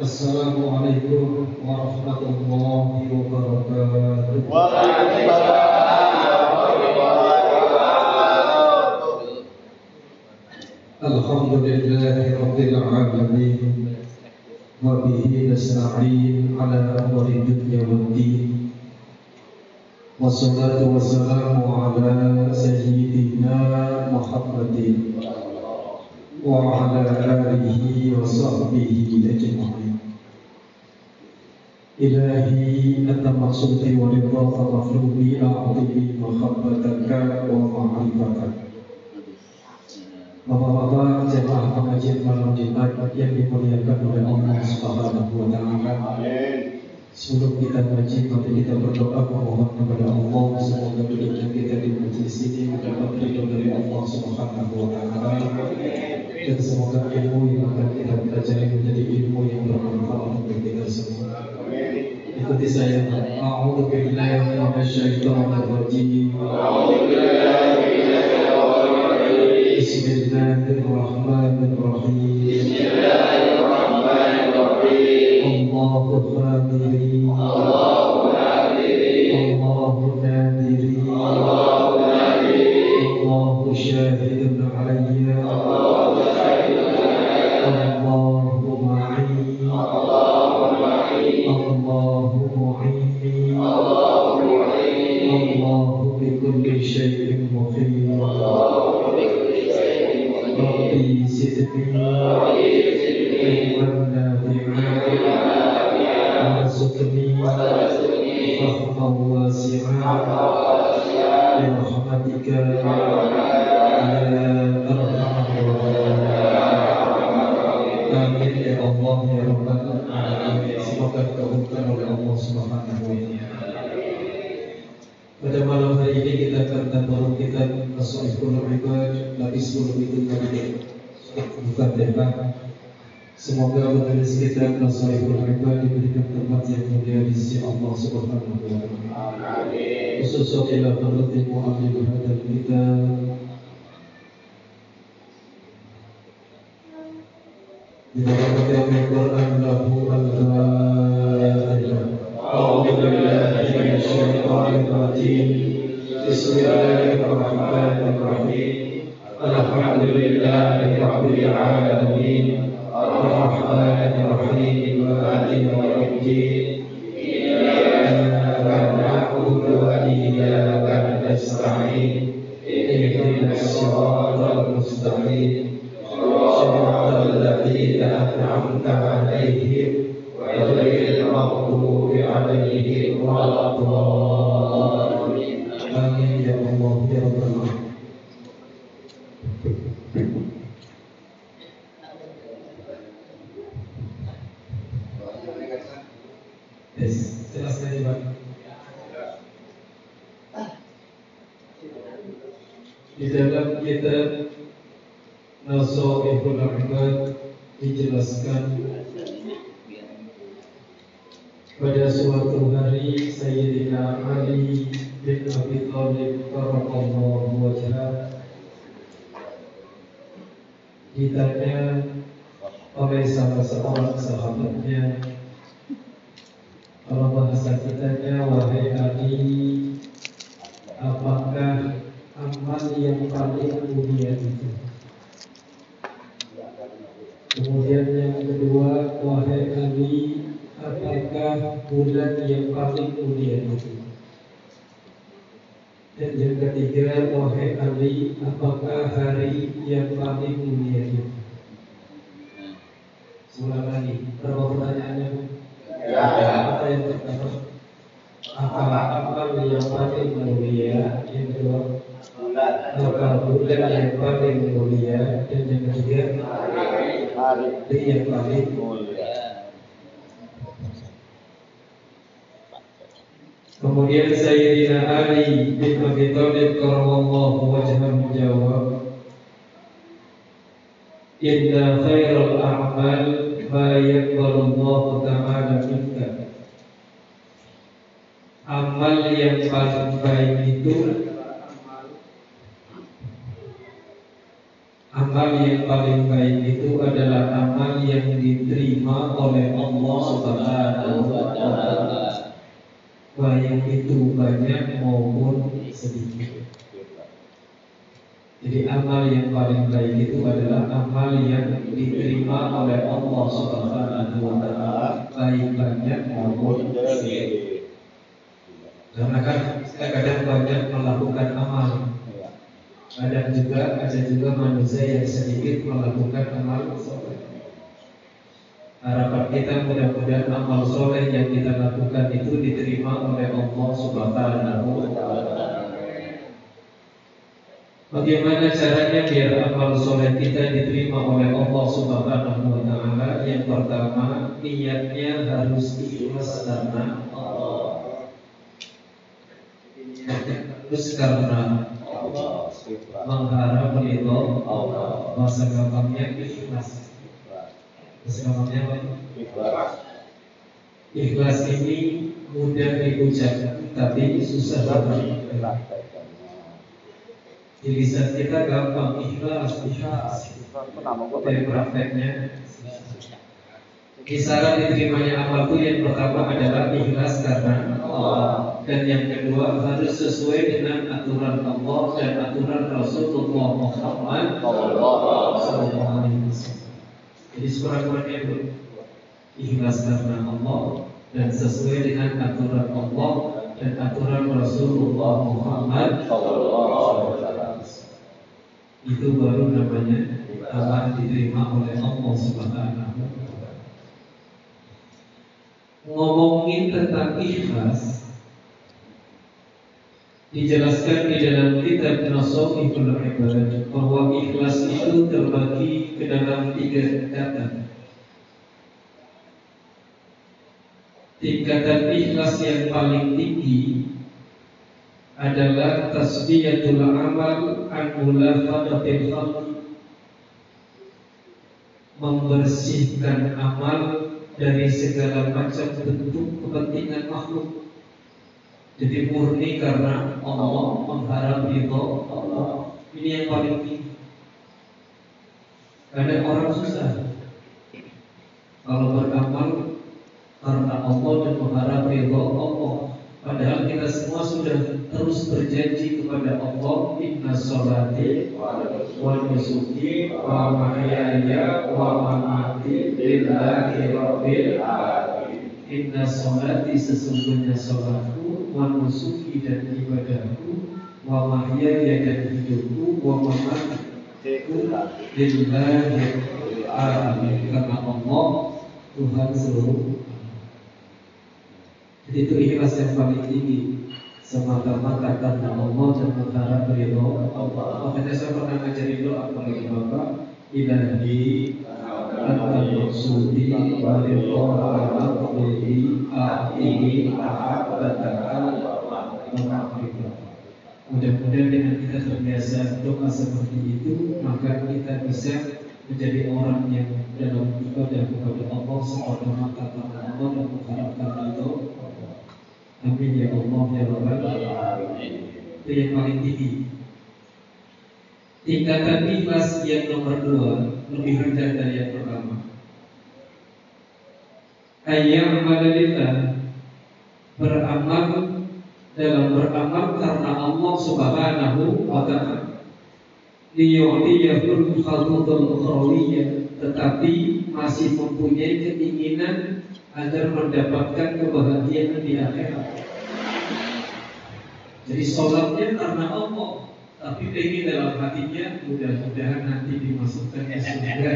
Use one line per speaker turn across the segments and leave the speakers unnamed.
السلام عليكم ورحمة الله وبركاته. الحمد لله رب العالمين وبه نستعين على أمر الدنيا والدين. والصلاة والسلام على سيدنا محمد وعلى آله وصحبه أجمعين. إلهي أنت مقصودي ورضاك مطلوبي أعطني محبتك ومعرفتك Bapak-bapak jemaah pengajian malam Jumat yang dimuliakan oleh Allah Subhanahu wa taala. Sebelum kita ngaji, mari kita berdoa memohon kepada Allah semoga duduknya kita di majlis ini mendapat ridho dari Allah Subhanahu wa taala dan semoga ilmu yang akan kita pelajari menjadi ilmu yang bermanfaat untuk kita semua. Ikuti saya. A'udzu billahi minasyaitonir rajim. Bismillahirrahmanirrahim. Allahu Qadiri. ربي زدني علما نافعا وارزقني فهما واسعا برحمتك يا ارحم الراحمين آمين يا الله يا رب العالمين semoga dikabulkan oleh Allah Subhanahu wa taala pada malam hari ini kita akan tadabbur kitab As-Sahihul Ibad lapis 10 itu tadi bukan tema. Semoga penulis kitab As-Sahihul Ibad diberikan tempat yang mulia di sisi Allah Subhanahu wa taala. Khususnya ila hadzal kitab di dalam kitab Al-Quran lahu al-Fatihah. Dalam kitab Nasoihul Ahmad dijelaskan pada suatu hari Sayyidina Ali bin Abi Thalib karramallahu wajhah ditanya oleh salah seorang sahabatnya kalau bahasa kitanya wahai Ali apakah amal yang paling mulia itu kemudian yang kedua wahai Ali apakah bulan yang paling mulia itu? Dan yang ketiga, wahai Ali, apakah hari yang paling mulia itu? Sebulan lagi, berapa pertanyaannya? Ya. Apa yang pertama? Apa amal yang paling mulia? Yang kedua, apa bulan yang paling mulia? Dan yang ketiga, hari yang paling mulia. Kemudian Sayyidina Ali bin Abi Thalib karramallahu wajhahu menjawab Inna khairal a'mal ma yaqbalu Allah ta'ala minka Amal yang paling baik itu Amal yang paling baik itu adalah amal yang diterima oleh Allah Subhanahu wa taala. Baik itu banyak maupun sedikit. Jadi amal yang paling baik itu adalah amal yang diterima oleh Allah Subhanahu wa taala, baik banyak maupun sedikit. Karena kan kita kadang banyak melakukan amal. Ada juga ada juga manusia yang sedikit melakukan amal soleh. Harapan kita mudah-mudahan amal soleh yang kita lakukan itu diterima oleh Allah Subhanahu wa taala. Bagaimana caranya biar amal soleh kita diterima oleh Allah Subhanahu wa taala? Yang pertama, niatnya harus ikhlas karena Allah. Harus karena mengharap ridho Allah. Bahasa gampangnya ikhlas. Bahasa gampangnya apa? Ikhlas. Ikhlas ini mudah diucapkan tapi susah dilakukan. Di lisan kita gampang ikhlas, ikhlas. Dari prakteknya. Kisaran diterimanya amal itu yang pertama adalah ikhlas karena Allah. Dan yang kedua harus sesuai dengan aturan Allah dan aturan Rasulullah Muhammad Sallallahu Alaihi Wasallam. Jadi sekurang-kurangnya itu ikhlas karena Allah dan sesuai dengan aturan Allah dan aturan Rasulullah Muhammad Wasallam. Itu baru namanya akan diterima oleh Allah Subhanahu Ngomongin tentang ikhlas dijelaskan di dalam kitab Nasauhul Ibad bahwa ikhlas itu terbagi ke dalam tiga tingkatan. Tingkatan ikhlas yang paling tinggi adalah tasbiyatul amal an mulafaqatil khalq membersihkan amal dari segala macam bentuk kepentingan makhluk. Jadi murni karena Allah mengharap ridho Allah. Ini yang paling tinggi. Ada orang susah kalau beramal karena Allah dan mengharap ridho Allah. Padahal kita semua sudah terus berjanji kepada Allah inna sholati wa nusuki wa mahyaya wa mamati lillahi rabbil alamin. Inna sholati sesungguhnya sholatku wa nusuki dan ibadahku wa mahyaya dan hidupku wa mamatiku lillahi alamin. Karena Allah Tuhan seluruh jadi itu ikhlas yang paling tinggi semata-mata karena Allah dan berharap ridho Allah. Makanya saya pernah ngajari doa kepada Bapak, Ilahi wa maqdudi a'ini ahabbataka Mudah-mudahan dengan kita terbiasa doa seperti itu Maka kita bisa menjadi orang yang dalam ibadah kepada Allah Semata-mata karena Allah dan mengharapkan Amin ya Allah ya Rabbal Itu yang paling tinggi. Tingkatan ikhlas yang nomor dua lebih rendah dari yang pertama. Ayam lillah beramal dalam beramal karena Allah Subhanahu wa taala. Liyudiyahul khalqul ukhrawiyah tetapi masih mempunyai keinginan agar mendapatkan kebahagiaan di akhirat. Jadi sholatnya karena Allah, tapi ingin dalam hatinya mudah-mudahan nanti dimasukkan ke surga.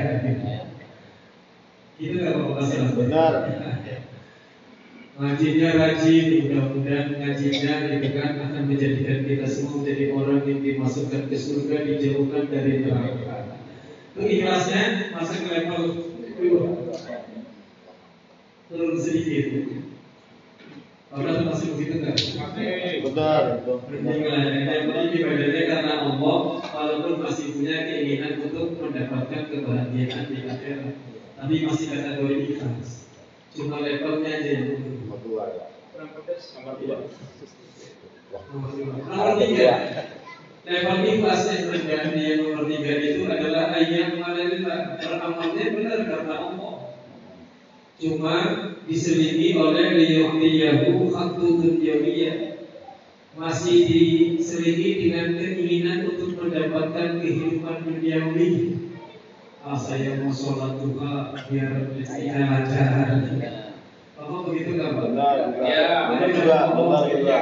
Itu gak apa-apa Benar. Ngajinya rajin, mudah-mudahan ngajinya gitu kan akan menjadikan kita semua menjadi orang yang dimasukkan ke surga, dijauhkan dari neraka. Itu ikhlasnya masa ke level turun sedikit. Kalau masih begitu kan?
Benar.
Penting ibadahnya karena Allah, walaupun masih punya keinginan untuk mendapatkan kebahagiaan di akhirat, tapi masih kategori ikhlas. Cuma levelnya aja yang
Nomor dua.
Nomor dua. Nomor tiga. Level ikhlas yang rendah yang nomor tiga itu adalah ayat mana beramalnya benar karena Allah. cuma diselingi oleh liyu'tiyahu haktu dunyawiyah masih diselingi dengan keinginan untuk mendapatkan kehidupan duniawi. Ah, saya mau sholat duha biar rezekinya lancar. Bapak begitu nggak Pak?
Benar.
Ya,
benar juga. Benar juga.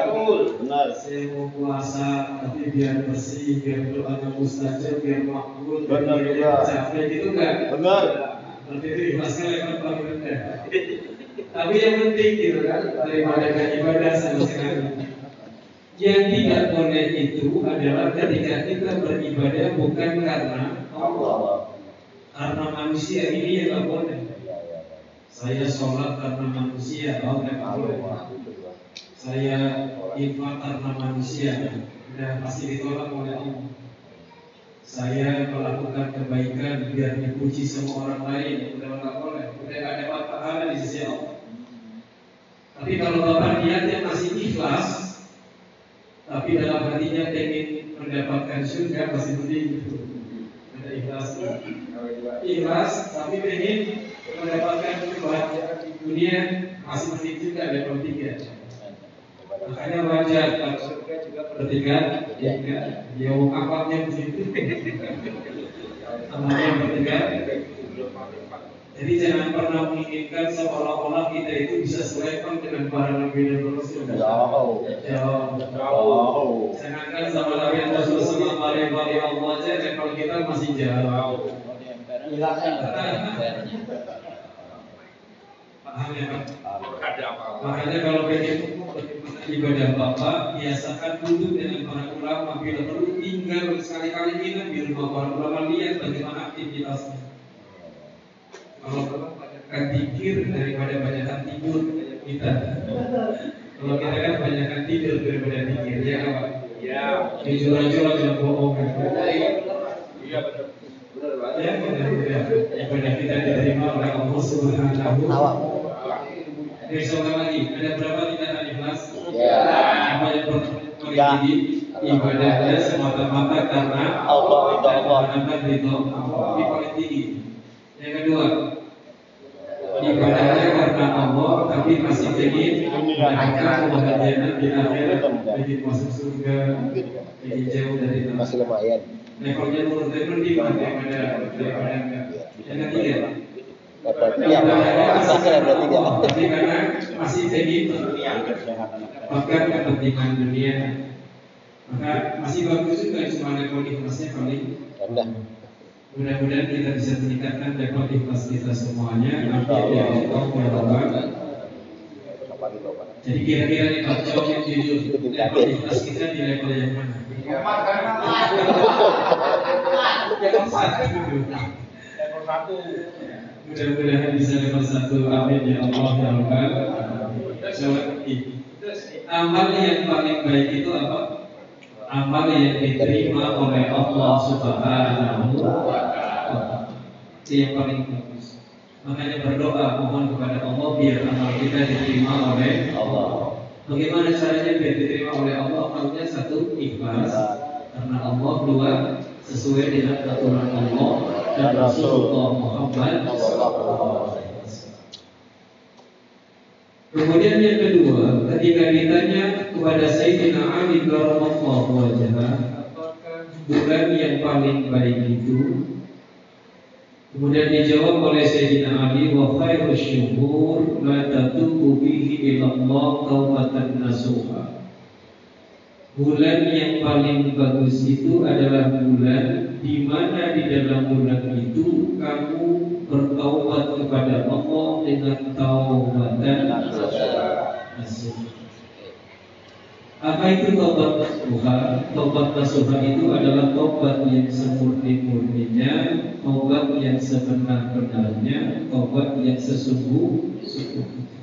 Benar.
Saya mau puasa tapi biar bersih, biar doanya mustajab, biar makbul,
Benar juga.
capek gitu nggak?
Benar.
Berarti itu ikhlasnya level paling rendah. Tapi yang penting gitu kan daripada ibadah sama sekali. Yang tidak boleh itu adalah ketika kita beribadah bukan karena Allah, karena manusia ini yang nggak boleh. Saya sholat karena manusia, oh nggak boleh. Saya infak karena manusia, udah pasti ditolak oleh Allah. Saya melakukan kebaikan biar dipuji sama orang lain, udah nggak boleh, udah nggak dapat pahala di sisi Allah. Tapi kalau bapak niatnya masih ikhlas, tapi dalam hatinya ingin mendapatkan surga masih mending gitu. Ada ikhlas. Ikhlas, tapi ingin mendapatkan kebahagiaan dunia masih mending juga level tiga. Makanya wajar kalau surga juga bertiga, tiga. Ya wong akhlaknya begitu. Namanya bertiga. Jadi jangan pernah menginginkan seolah-olah kita itu bisa selevel dengan para nabi dan rasul.
Jauh.
Jauh. Jangankan sama nabi dan rasul sama para wali Allah aja level kita masih jauh. Paham ya Pak? Makanya kalau pengen ibadah Bapak, biasakan duduk dengan para ulama bila perlu tinggal sekali-kali kita di rumah para ulama lihat bagaimana aktivitasnya. Kalau Bapak banyakkan pikir daripada banyakkan tidur kita. Kalau kita kan banyakkan tidur daripada pikir, ya Pak?
Ya.
Jujur aja lah jangan bohong.
Iya betul.
Ya, mudah-mudahan ibadah kita diterima oleh Allah Subhanahu Besok lagi, ada berapa ikhlas?
Ya.
Pertama ini ibadahnya semata-mata karena
Allah, ridho Allah.
Karena ridho Allah. Ini paling tinggi. Yang kedua, ibadahnya karena Allah tapi masih ingin mendapatkan kebahagiaan di akhirat, ingin masuk surga, ingin jauh dari neraka.
Masih lumayan.
Levelnya menurut saya mending daripada daripada enggak. Yang ketiga,
Level tiga. Asasnya level tiga.
tapi karena masih ingin bahkan kepentingan dunia maka masih bagus juga cuma level ikhlasnya paling
Rendah.
mudah-mudahan kita bisa meningkatkan level ikhlas kita semuanya amin ya Allah ya jadi kira-kira nih Pak jawab yang jujur level ikhlas kita di level yang mana? Level satu dulu.
Level satu.
Mudah-mudahan bisa level satu amin ya Allah ya Rabbal Amal yang paling baik itu apa? Amal yang diterima oleh Allah Subhanahu wa Ta'ala. Itu yang paling bagus. Makanya berdoa mohon kepada Allah biar amal kita diterima oleh
Allah.
Bagaimana caranya biar diterima oleh Allah? Amalnya satu ikhlas karena Allah dua sesuai dengan aturan Allah dan Rasulullah Muhammad Kemudian yang kedua, ketika ditanya kepada Sayyidina Ali radhiyallahu wajah, bulan yang paling baik itu? Kemudian dijawab oleh Sayyidina Ali wa khairu syuhur ma tatubu bihi ila Allah taubatan. Bulan yang paling bagus itu adalah bulan di mana di dalam bulan itu kamu bertaubat kepada Allah dengan taubatan. Apa itu taubat nasuha? Taubat nasuha itu adalah taubat yang semurni-murninya, taubat yang sebenar-benarnya, taubat yang sesungguh-sungguhnya.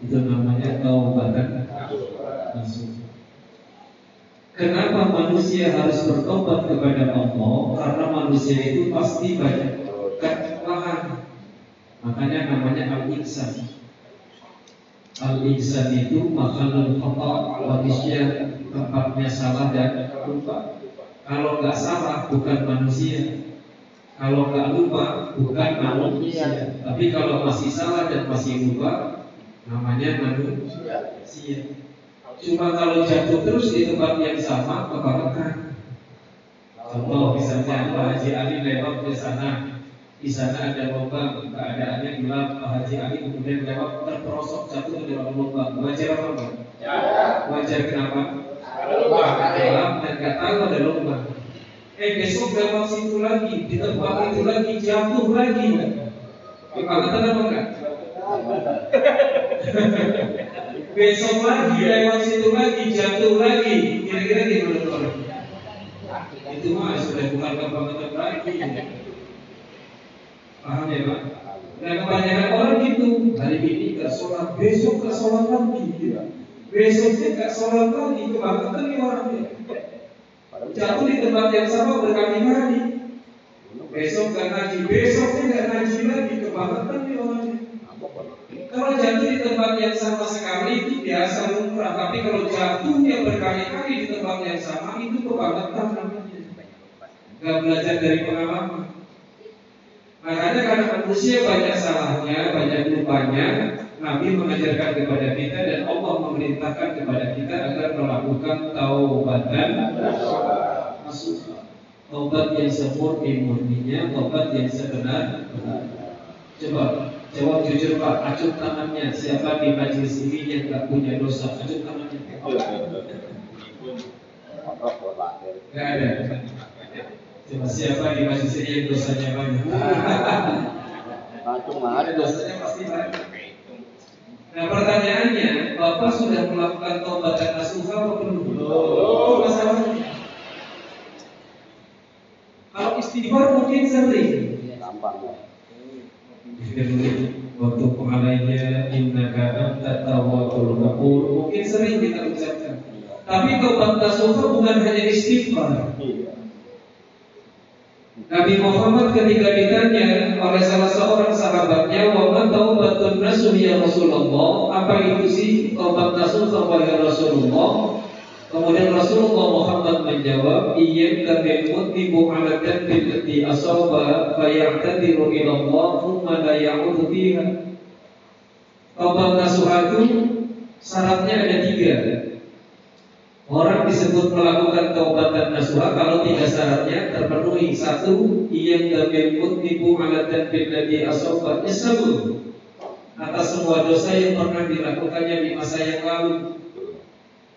Itu namanya taubatan nasuha. Kenapa manusia harus bertobat kepada Allah? Karena manusia itu pasti banyak kesalahan. Makanya namanya al-ihsan. Al-ihsan itu makhluk khata manusia tempatnya salah dan lupa. Kalau nggak salah bukan manusia. Kalau nggak lupa bukan manusia, tapi kalau masih salah dan masih lupa namanya manusia. Cuma kalau jatuh terus di tempat yang sama kebangetan. Contoh misalnya Pak Haji Ali lewat ke sana, di sana ada lubang, keadaannya gelap. Pak Haji Ali kemudian lewat terperosok jatuh ke dalam lubang. Wajar apa enggak? Wajar kenapa? Gelap dan nggak tahu ada lubang. Eh besok lewat situ lagi, di tempat itu lagi jatuh lagi. Kebangetan apa enggak? Besok lagi lewat situ lagi jatuh lagi. Kira-kira gimana orang? Itu mah sudah bukan kebangetan lagi. Paham ya Pak? Nah kebanyakan orang gitu Hari ini gak sholat, besok gak sholat lagi gitu. Besoknya gak sholat lagi, kebangetan nih orangnya Jatuh di tempat yang sama berkali-kali Besok gak ngaji, besoknya gak ngaji lagi, kebangetan nih orangnya Kalau jatuh di tempat yang sama sekali itu biasa lumrah Tapi kalau jatuhnya berkali-kali di tempat yang sama itu kebangetan namanya Gak belajar dari pengalaman Makanya karena manusia banyak salahnya, banyak lupanya, Nabi mengajarkan kepada kita dan Allah memerintahkan kepada kita agar melakukan taubatan nasuha. Taubat yang semurni murninya, taubat yang sebenar. Coba jawab jujur Pak, acuh tangannya siapa di majelis ini yang gak punya dosa? Acuh tangannya. Gak ada. Coba siapa di majelis ini yang dosanya banyak?
Langsung ada dosa.
Dosanya pasti banyak. Nah pertanyaannya, Bapak sudah melakukan taubat dan nasuha apa belum? Belum. Masalahnya. Kalau istighfar mungkin sering.
Gampang ya.
Waktu pengalainya innaka anta tawwabul ghafur mungkin sering kita ucapkan. Tapi taubat nasuha bukan hanya istighfar. Nabi Muhammad ketika ditanya oleh salah seorang sahabatnya, "Wa taubatun nasuh ya Rasulullah?" Apa itu sih taubat nasuh ya Rasulullah? Kemudian Rasulullah Muhammad menjawab, "Iyyan kabil mutibu ala dhanbi allati asaba fa ya'tadiru ila Allah thumma la ya'udhu fiha." Taubat nasuh itu syaratnya ada tiga. Orang disebut melakukan taubat dan nasuha kalau tiga syaratnya terpenuhi. Satu, ia kabil mutibu ala dhanbi allati asaba yasabu atas semua dosa yang pernah dilakukannya di masa yang lalu.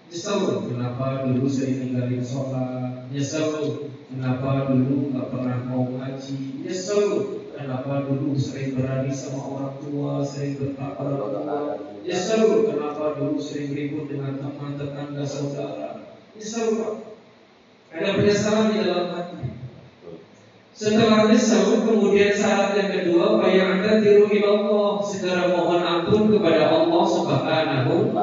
Nyesel kenapa dulu sering ninggalin sholat Nyesel kenapa dulu nggak pernah mau ngaji? Nyesel kenapa dulu sering berani sama orang tua Sering bertakwa orang tua? Nyesel kenapa dulu sering ribut dengan teman tetangga saudara? Nyesel Pak Ada penyesalan di dalam hati. Setelah nyesel, kemudian syarat yang kedua, bayang anda tiru Allah, segera mohon ampun kepada Allah Subhanahu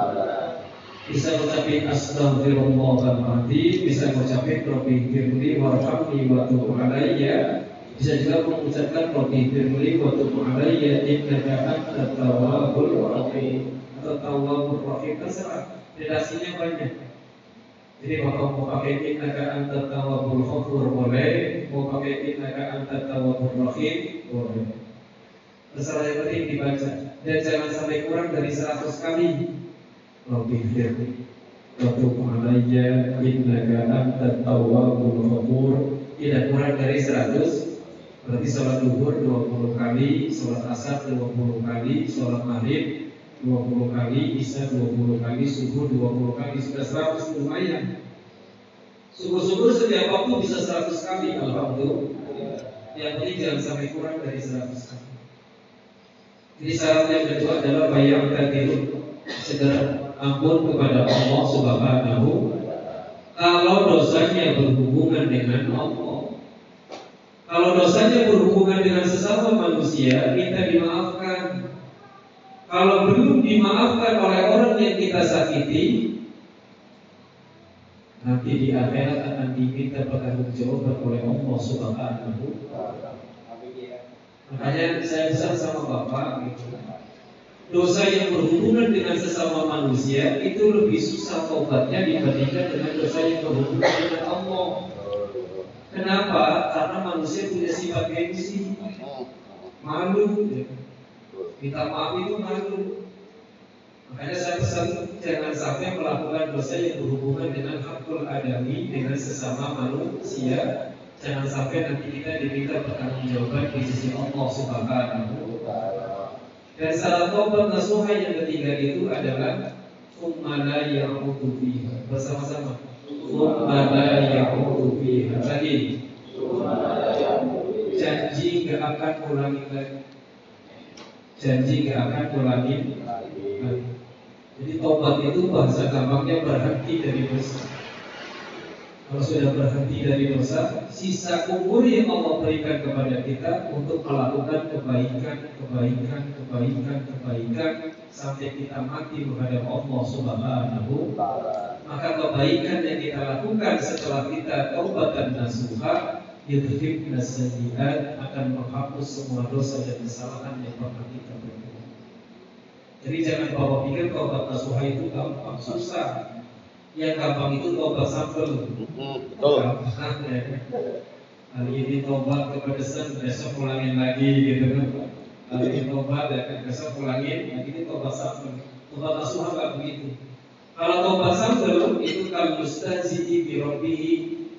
bisa ngucapin astagfirullahaladzim bisa ngucapin Rabbi firli warhamni wa tub alayya. Bisa juga mengucapkan Rabbi firli wa tub alayya innaka antat tawwabur rahim atau tawwabur rahim terserah. Redaksinya banyak. Jadi bapak mau pakai innaka antat tawwabur ghafur boleh. Mau pakai innaka antat tawwabur rahim boleh. Terserah yang penting dibaca. Dan jangan sampai kurang dari 100 kali Firli. Wa tub alayya innaka antat tawwabur ghafur. Tidak kurang dari 100 berarti sholat duhur 20 kali sholat asar 20 kali sholat maghrib 20 kali isya 20 kali subuh 20 kali sudah 100 lumayan. Syukur-syukur setiap waktu bisa 100 kali alhamdulillah. Yang penting jangan sampai kurang dari 100 kali. Jadi syarat yang kedua adalah bayang tadiru segera ampun kepada Allah Subhanahu kalau dosanya berhubungan dengan Allah. Kalau dosanya berhubungan dengan sesama manusia, kita dimaafkan. Kalau belum dimaafkan oleh orang yang kita sakiti, nanti di akhirat akan diminta pertanggungjawaban oleh Allah Subhanahu Makanya saya besar sama Bapak gitu dosa yang berhubungan dengan sesama manusia itu lebih susah tobatnya dibandingkan dengan dosa yang berhubungan dengan Allah. Kenapa? Karena manusia punya sifat gengsi, malu. Minta maaf itu malu. Makanya saya pesan jangan sampai melakukan dosa yang berhubungan dengan hakul adami dengan sesama manusia. Jangan sampai nanti kita diminta pertanggungjawaban di sisi Allah Subhanahu Dan salah taubat nasuha yang ketiga itu adalah Ummala ya'udu fiha. Bersama-sama. Ummala ya'udu fiha. Lagi. Janji gak akan ulangi lagi. Janji gak akan ulangi lagi. Jadi taubat itu bahasa gampangnya berhenti dari dosa kalau sudah berhenti dari dosa, sisa umur yang Allah berikan kepada kita untuk melakukan kebaikan, kebaikan, kebaikan, kebaikan sampai kita mati menghadap Allah Subhanahu Maka kebaikan yang kita lakukan setelah kita taubat dan nasuha yudhibna sayyi'at akan menghapus semua dosa dan kesalahan yang pernah kita perbuat. Jadi jangan bawa pikir taubat nasuha itu gampang, susah. Yang gampang itu tobat sambel.
Betul.
Gampang ya. Hari ini tobat kepedesan, besok ulangin lagi gitu kan. Hari ini tobat ya, besok ulangin, nah ini tobat sambel. Tobat nasuha nggak begitu. Kalau tobat sambel itu kalau mustazi'i bi rabbihi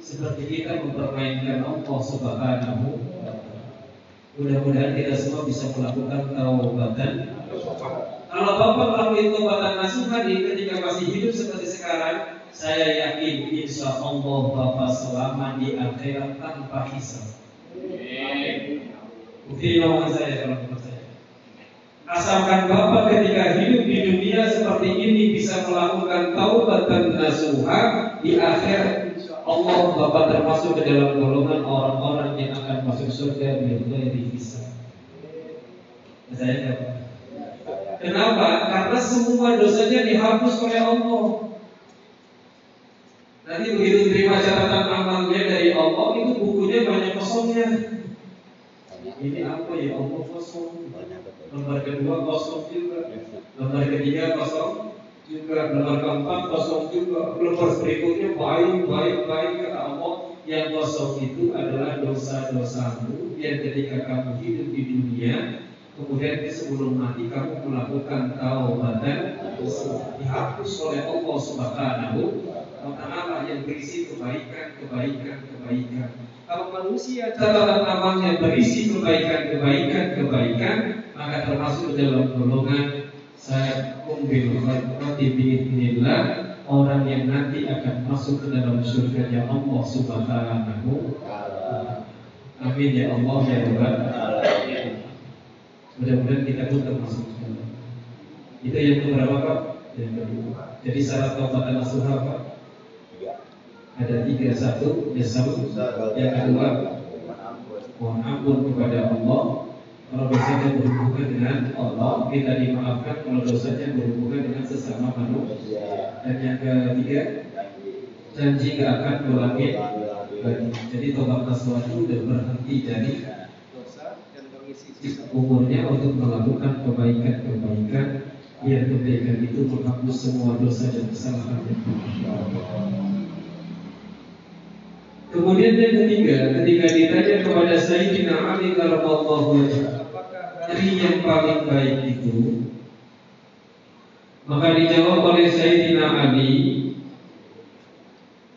seperti kita mempermainkan Allah Subhanahu. Mudah-mudahan kita semua bisa melakukan taubatan kalau Bapak melakukan nasuha di ketika masih hidup seperti sekarang, saya yakin insya Allah Bapak selamat di akhirat tanpa hisab. Bukti lawan saya kalau percaya. Asalkan Bapak ketika hidup di dunia seperti ini bisa melakukan taubat dan nasuha di akhirat Allah Bapak termasuk ke dalam golongan orang-orang yang akan masuk surga di hisab. Saya kata, Kenapa? Karena semua dosanya dihapus oleh Allah. Nanti begitu terima catatan amalnya dari Allah, itu bukunya banyak kosongnya. Ini apa ya Allah kosong. Lembar kedua kosong juga. Lembar ketiga kosong juga. Lembar keempat kosong juga. Lembar berikutnya baik, baik, baik kata Allah. Yang kosong itu adalah dosa-dosamu yang ketika kamu hidup di dunia Kemudian sebelum mati kamu melakukan taubatan dihapus oleh Allah Subhanahu wa taala yang berisi kebaikan, kebaikan, kebaikan. Kalau manusia catatan amalnya berisi kebaikan, kebaikan, kebaikan, maka termasuk dalam golongan saya umbil khairati biidznillah orang yang nanti akan masuk ke dalam surga Allah Subhanahu wa taala. Amin ya Allah ya Rabbal alamin. Mudah-mudahan kita pun termasuk dalam. Itu yang keberapa Pak? Yang kedua. Jadi syarat taubat nasuha Pak? Ada tiga. Satu, yasam. Yang kedua, mohon ampun kepada Allah. Kalau dosanya berhubungan dengan Allah, kita dimaafkan kalau dosanya berhubungan dengan sesama manusia. Dan yang ketiga, janji gak akan lagi. Jadi tobat nasuha itu berhenti dari umurnya untuk melakukan kebaikan-kebaikan. Biar kebaikan itu menghapus semua dosa dan kesalahan Kemudian yang ketiga, ketika ditanya kepada Sayyidina Ali wajhah, hari yang paling baik itu, maka dijawab oleh Sayyidina Ali,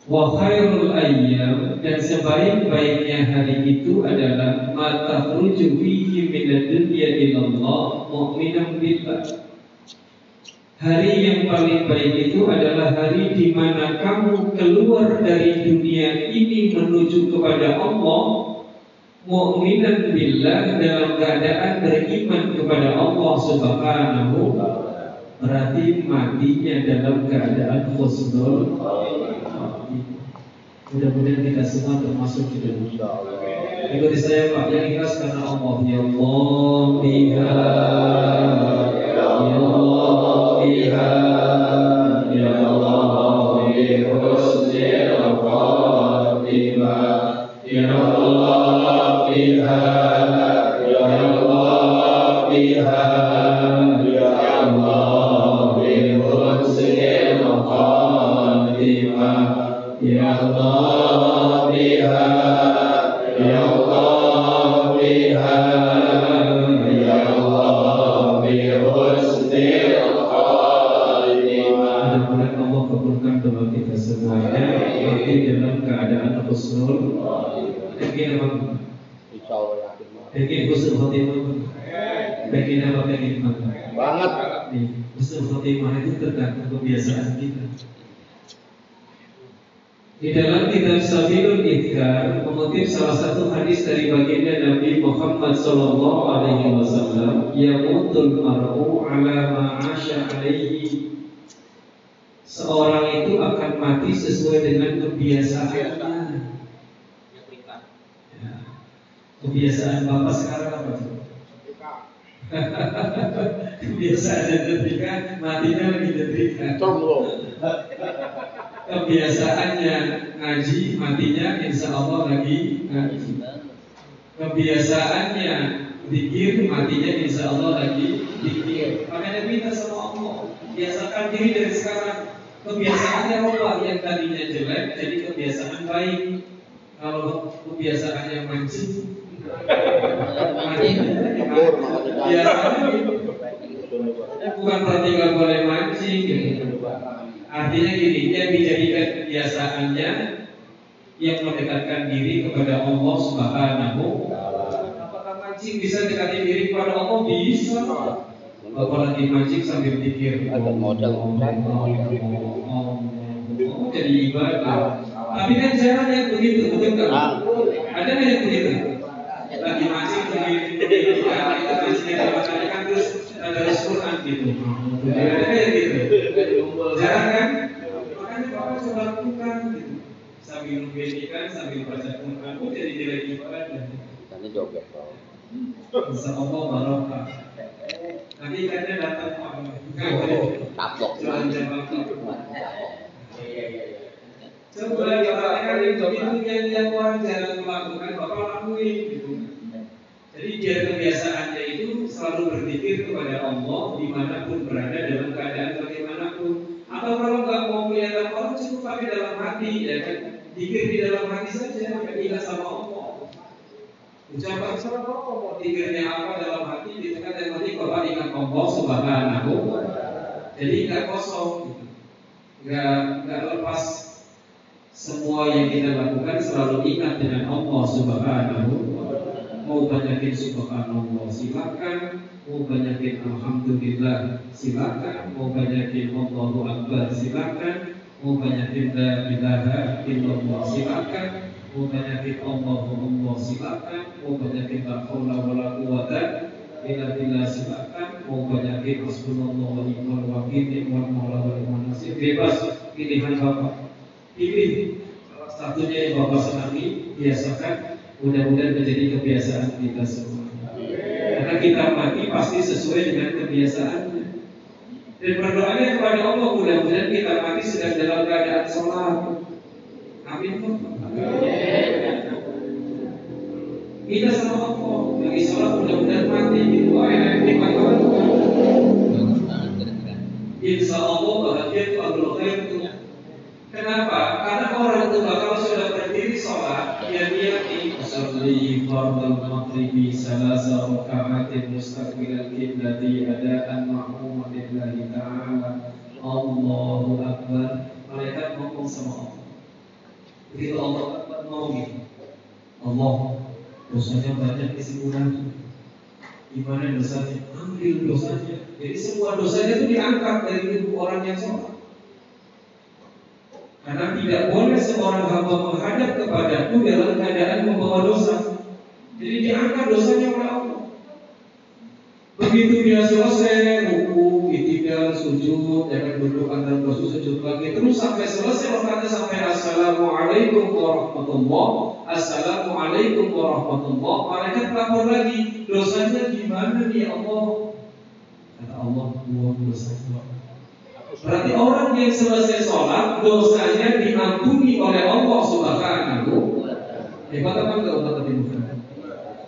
Wa khairul ayyam. Dan sebaik-baiknya hari itu adalah mata rujuk fihi minad dunya ilallah mu'minan billah. Hari yang paling baik itu adalah hari di mana kamu keluar dari dunia ini menuju kepada Allah mu'minan billah dalam keadaan beriman kepada Allah Subhanahu berarti matinya dalam keadaan husnul Mudah-mudahan kita semua termasuk di dalam Ikuti saya Pak yang ikhlas karena Allah Ya Allah biha Ya Allah biha Ya Allah bi husnil khatimah Ya Allah biha Ya Allah biha Yakin apa?
Insya Allah. Yakin
husnul khatimah Yakin apa? Apa?
Banget.
Husnul khatimah itu tergantung kebiasaan kita di dalam kitab Sabilul Idkar mengutip salah satu hadis dari baginda Nabi Muhammad Sallallahu Alaihi Wasallam, "Yamutul mar'u ala ma'asya alaihi." Seorang itu akan mati sesuai dengan kebiasaannya. Ya. Kebiasaan bapak sekarang apa tuh? Kebiasaan nyetrika, matinya lagi nyetrika.
Combro.
Kebiasaannya ngaji, matinya insya Allah lagi ngaji. Kebiasaannya dikir, matinya insya Allah lagi dikir. Makanya minta sama Allah, biasakan diri dari sekarang. Kebiasaannya Allah yang tadinya jelek, jadi kebiasaan baik. Kalau kebiasaannya mancing, mancing, gitu. bukan berarti nggak boleh mancing gitu. Artinya gini, dia dijadikan kebiasaannya yang mendekatkan diri kepada Allah Subhanahu Apakah mancing bisa dekati diri kepada Allah? Bisa. Apalagi mancing sambil pikir.
Ada modal,
Oh, jadi ibadah. Tapi kan jarang yang begitu, betul kan? Ada yang begitu? Lagi mancing kita mancing kita kan terus ada Quran gitu. Gitu? Jarang kan? Makanya bapak coba lakukan gitu. Sambil menggelikan, sambil baca Quran, oh jadi nilai ibadah.
Tadi joget bro.
Insya Allah barokah. Nanti ikannya datang Pak.
Kapok.
Jualan jambang Coba dikatakan itu yang yang jarang melakukan, bapak lakuin gitu. Jadi biar kebiasaannya itu selalu berpikir kepada Allah di mana pun berada dalam keadaan bagaimanapun. Atau kalau nggak mau kelihatan orang cukup pakai dalam hati, ya kan? Dikir di dalam hati saja, ingat sama Allah. Ucapan salah apa mau dikirnya apa dalam hati, di tengah dalam hati bapak ingat Allah Subhanahu. Jadi nggak kosong, nggak nggak lepas semua yang kita lakukan selalu ingat dengan Allah Subhanahu Mau banyakin subhanallah silakan, mau banyakin alhamdulillah silakan, mau banyakin Allahu akbar silakan, mau banyakin la ilaha illallah silakan, mau banyakin Allahu Allah silakan, mau banyakin la haula wala quwata illa billah silakan, mau banyakin hasbunallah wa ni'mal wakil, ni'mal maula wa ni'mal nasir. Bebas pilihan Bapak. Pilih. Salah satunya yang Bapak senangi, biasakan mudah-mudahan menjadi kebiasaan kita semua. Karena kita mati pasti sesuai dengan kebiasaannya. Dan berdoanya kepada Allah mudah-mudahan kita mati sedang dalam keadaan sholat. Amin. Kita sama Allah lagi sholat mudah-mudahan mati gitu. Oh, enak nikmat banget. Insya Allah bahagia abdul khair. Kenapa? Karena orang itu kalau sudah berdiri sholat, dia niyati usalli fardal maghribi salasa raka'atin mustaqbilal qiblati adaan ma'mum lillahi ta'ala. Allahu akbar. Malaikat ngomong sama Allah. Begitu Allah akbar ngomong gitu. Allah, dosanya banyak kesimpulan. Gimana dosanya? Ambil dosanya. Jadi semua dosanya itu diangkat dari tubuh orang yang sholat. Karena tidak boleh seorang hamba menghadap kepadaku dalam keadaan membawa dosa. Jadi diangkat dosanya oleh Allah. Begitu dia selesai ruku, itikal, sujud, jangan duduk antara dua sujud lagi. Terus sampai selesai rakaatnya sampai Assalamualaikum warahmatullah, Assalamualaikum warahmatullah. Malaikat lapor lagi, dosanya gimana nih Allah? Kata Allah, buang dosanya. Berarti orang yang selesai sholat dosanya diampuni oleh Allah Subhanahu. Hebat apa enggak umat Nabi Muhammad?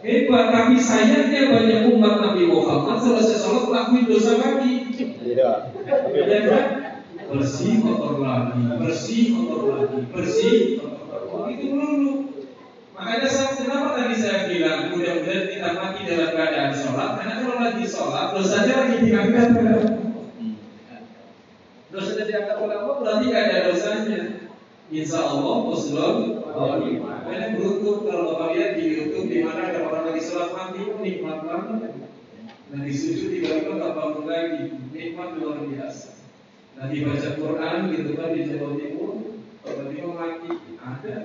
Hebat, tapi sayangnya banyak umat Nabi Muhammad selesai sholat lakuin dosa lagi.
Iya.
Ya kan? Bersih kotor lagi, bersih kotor lagi, bersih kotor lagi. Itu dulu. Makanya saya, kenapa tadi saya bilang mudah-mudahan kita mati dalam keadaan sholat Karena kalau lagi sholat dosanya lagi diangkat Dosanya diangkat oleh Allah berarti gak ada dosanya. Insya Allah muslim Karena beruntung kalau Bapak lihat di Youtube di mana ada orang lagi sholat mati nikmat banget. Lagi sujud tiba-tiba tak bangun lagi Nikmat luar biasa. Lagi baca Quran gitu kan di Jawa Timur Tiba-tiba mati. Ada.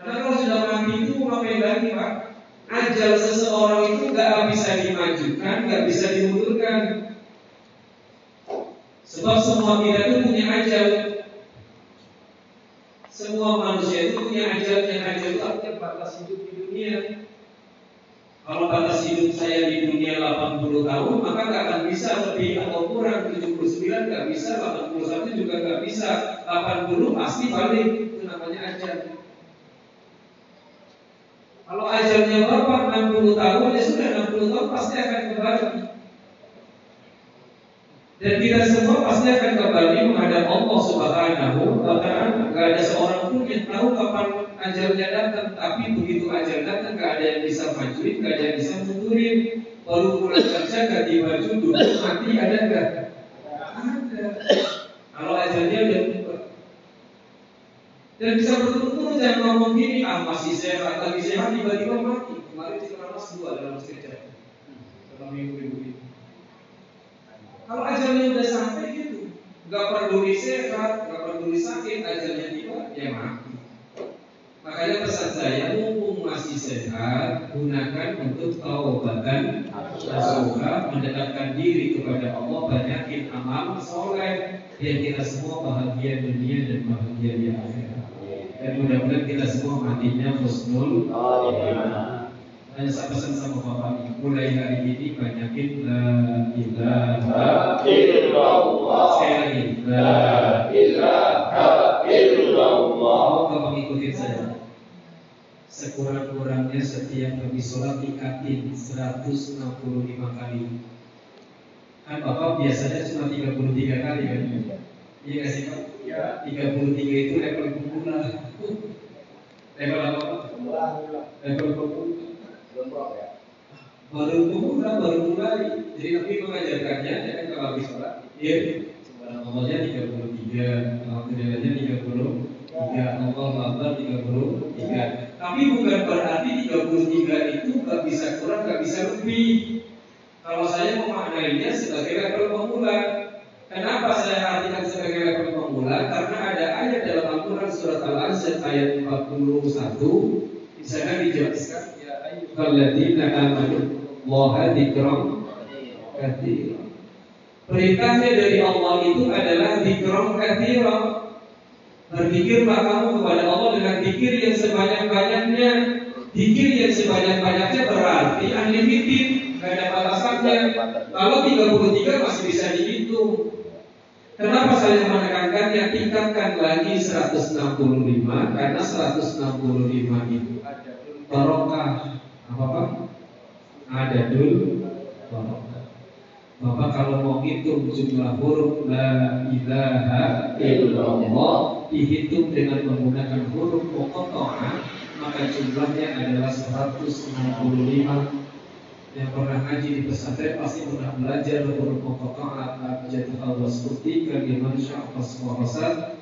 Karena kalau sudah mati itu ngapain lagi pak? Ajal seseorang itu nggak bisa dimajukan, nggak bisa dimundurkan. Sebab semua kita itu punya ajal. Semua manusia itu punya ajal yang ajal itu artinya batas hidup di dunia. Kalau batas hidup saya di dunia 80 tahun, maka nggak akan bisa lebih atau kurang 79 nggak bisa, 81 juga nggak bisa, 80 pasti balik. Itu namanya ajal. Kalau ajalnya Bapak 60 tahun, ya sudah 60 tahun pasti akan kembali. Dan kita semua pasti akan kembali menghadap Allah Subhanahu wa taala. Gak ada seorang pun yang tahu kapan ajalnya datang, tapi begitu ajal datang gak ada yang bisa majuin, gak ada yang bisa mundurin. Baru pulang kerja ganti baju dulu mati ada nggak? Ada. Kalau ajalnya udah dan bisa betul-betul jangan ngomong gini, ah masih sehat, lagi sehat tiba-tiba mati. Kemarin di kelas dua dalam kerja. Dalam minggu-minggu ini. Kalau ajalnya udah sampai gitu, nggak peduli sehat, nggak peduli sakit, ajalnya tiba, ya mati. Makanya pesan saya, mumpung masih sehat, gunakan untuk taubatan nasuha, mendekatkan diri kepada Allah, banyakin amal soleh, biar kita semua bahagia dunia dan bahagia di akhirat. Dan mudah-mudahan kita semua matinya husnul Dan saya pesan sama Bapak Mulai hari ini banyakin La ilaha
illallah.
Sekali lagi
La ilaha illallah.
Mau ikutin saya Sekurang-kurangnya setiap habis sholat tingkatin 165 kali Kan Bapak biasanya cuma 33 kali kan Iya gak sih Pak?
Ya.
33 itu level pemula Level apa Pak? Level pemula
Belum ya?
baru pemula baru mulai. Jadi Nabi mengajarkannya ya kan kalau habis sholat. Ya Allahnya 33 Alhamdulillahnya 33 Allah Akbar 33 tapi bukan berarti 33 itu gak bisa kurang gak bisa lebih. Kalau saya memaknainya sebagai level pemula. Kenapa saya artikan sebagai level pemula? Karena ada ayat dalam Al-Quran surat Al-Anzal ayat 41 di sana dijelaskan ayyuhalladzina amanu Allaha dzikram katsira. Perintahnya dari Allah itu adalah dzikram katsira. Berzikirlah kamu kepada Allah dengan zikir yang sebanyak-banyaknya. Zikir yang sebanyak-banyaknya berarti unlimited, gak ada batasannya. Kalau 33 masih bisa dihitung. Kenapa saya menekankannya? Tingkatkan lagi 165 karena 165 itu ada barokah. Apa Pak? Ada dulu. Bapak kalau mau hitung jumlah huruf la ilaha illallah dihitung dengan menggunakan huruf muqatta'ah maka jumlahnya adalah 165 yang pernah ngaji di pesantren pasti pernah belajar huruf muqatta'ah abjad al-wasfuti kaliman sya'fas wa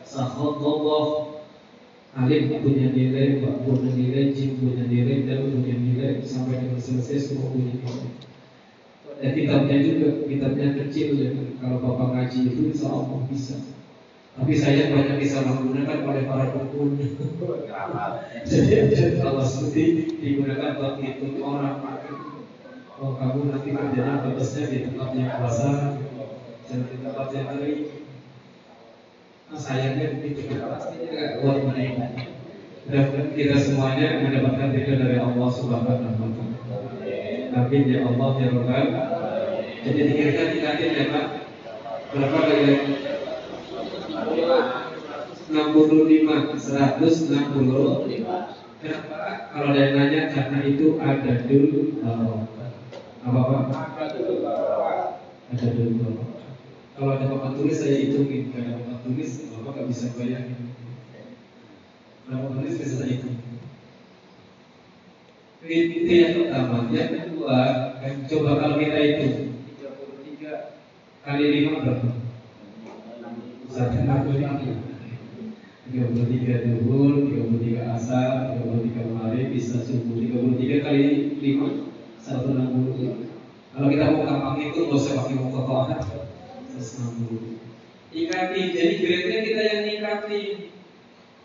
sakhadallah Alif punya nilai, Ba punya nilai, Jim punya nilai, dan punya nilai sampai dengan selesai semua punya nilai. Dan kitabnya juga, kitabnya kecil ya. Kalau bapak ngaji itu insya Allah bisa. Tapi saya banyak disalahgunakan oleh para dukun. Jadi Allah seperti digunakan buat itu orang Oh kamu nanti kerjanya bagusnya di tempat yang puasa dan di tempat yang kering. Nah, sayangnya begitu pastinya nggak kuat. Dan kita semuanya mendapatkan ridho dari Allah Subhanahu wa taala. Amin ya Allah ya Rabbal. Jadi dikirakan tingkatin ya Pak. Berapa kali? 65 165 Kenapa? Kalau ada yang nanya karena itu ada dulu apa Pak? Ada dulu Kalau ada papan tulis saya hitungin Kalau ada papan tulis Bapak nggak bisa bayangin Kalau papan tulis bisa saya hitung Itu yang pertama. Yang kedua, kan, coba kalau kita itu 33 kali 5 berapa? Satu enam puluh lima. 33 duhur, 33 asar, 33 maghrib, bisa subuh 33 kali 5 160 Kalau kita mau gampang itu nggak usah pakai muka 160 Ikati, jadi grade kita yang ikati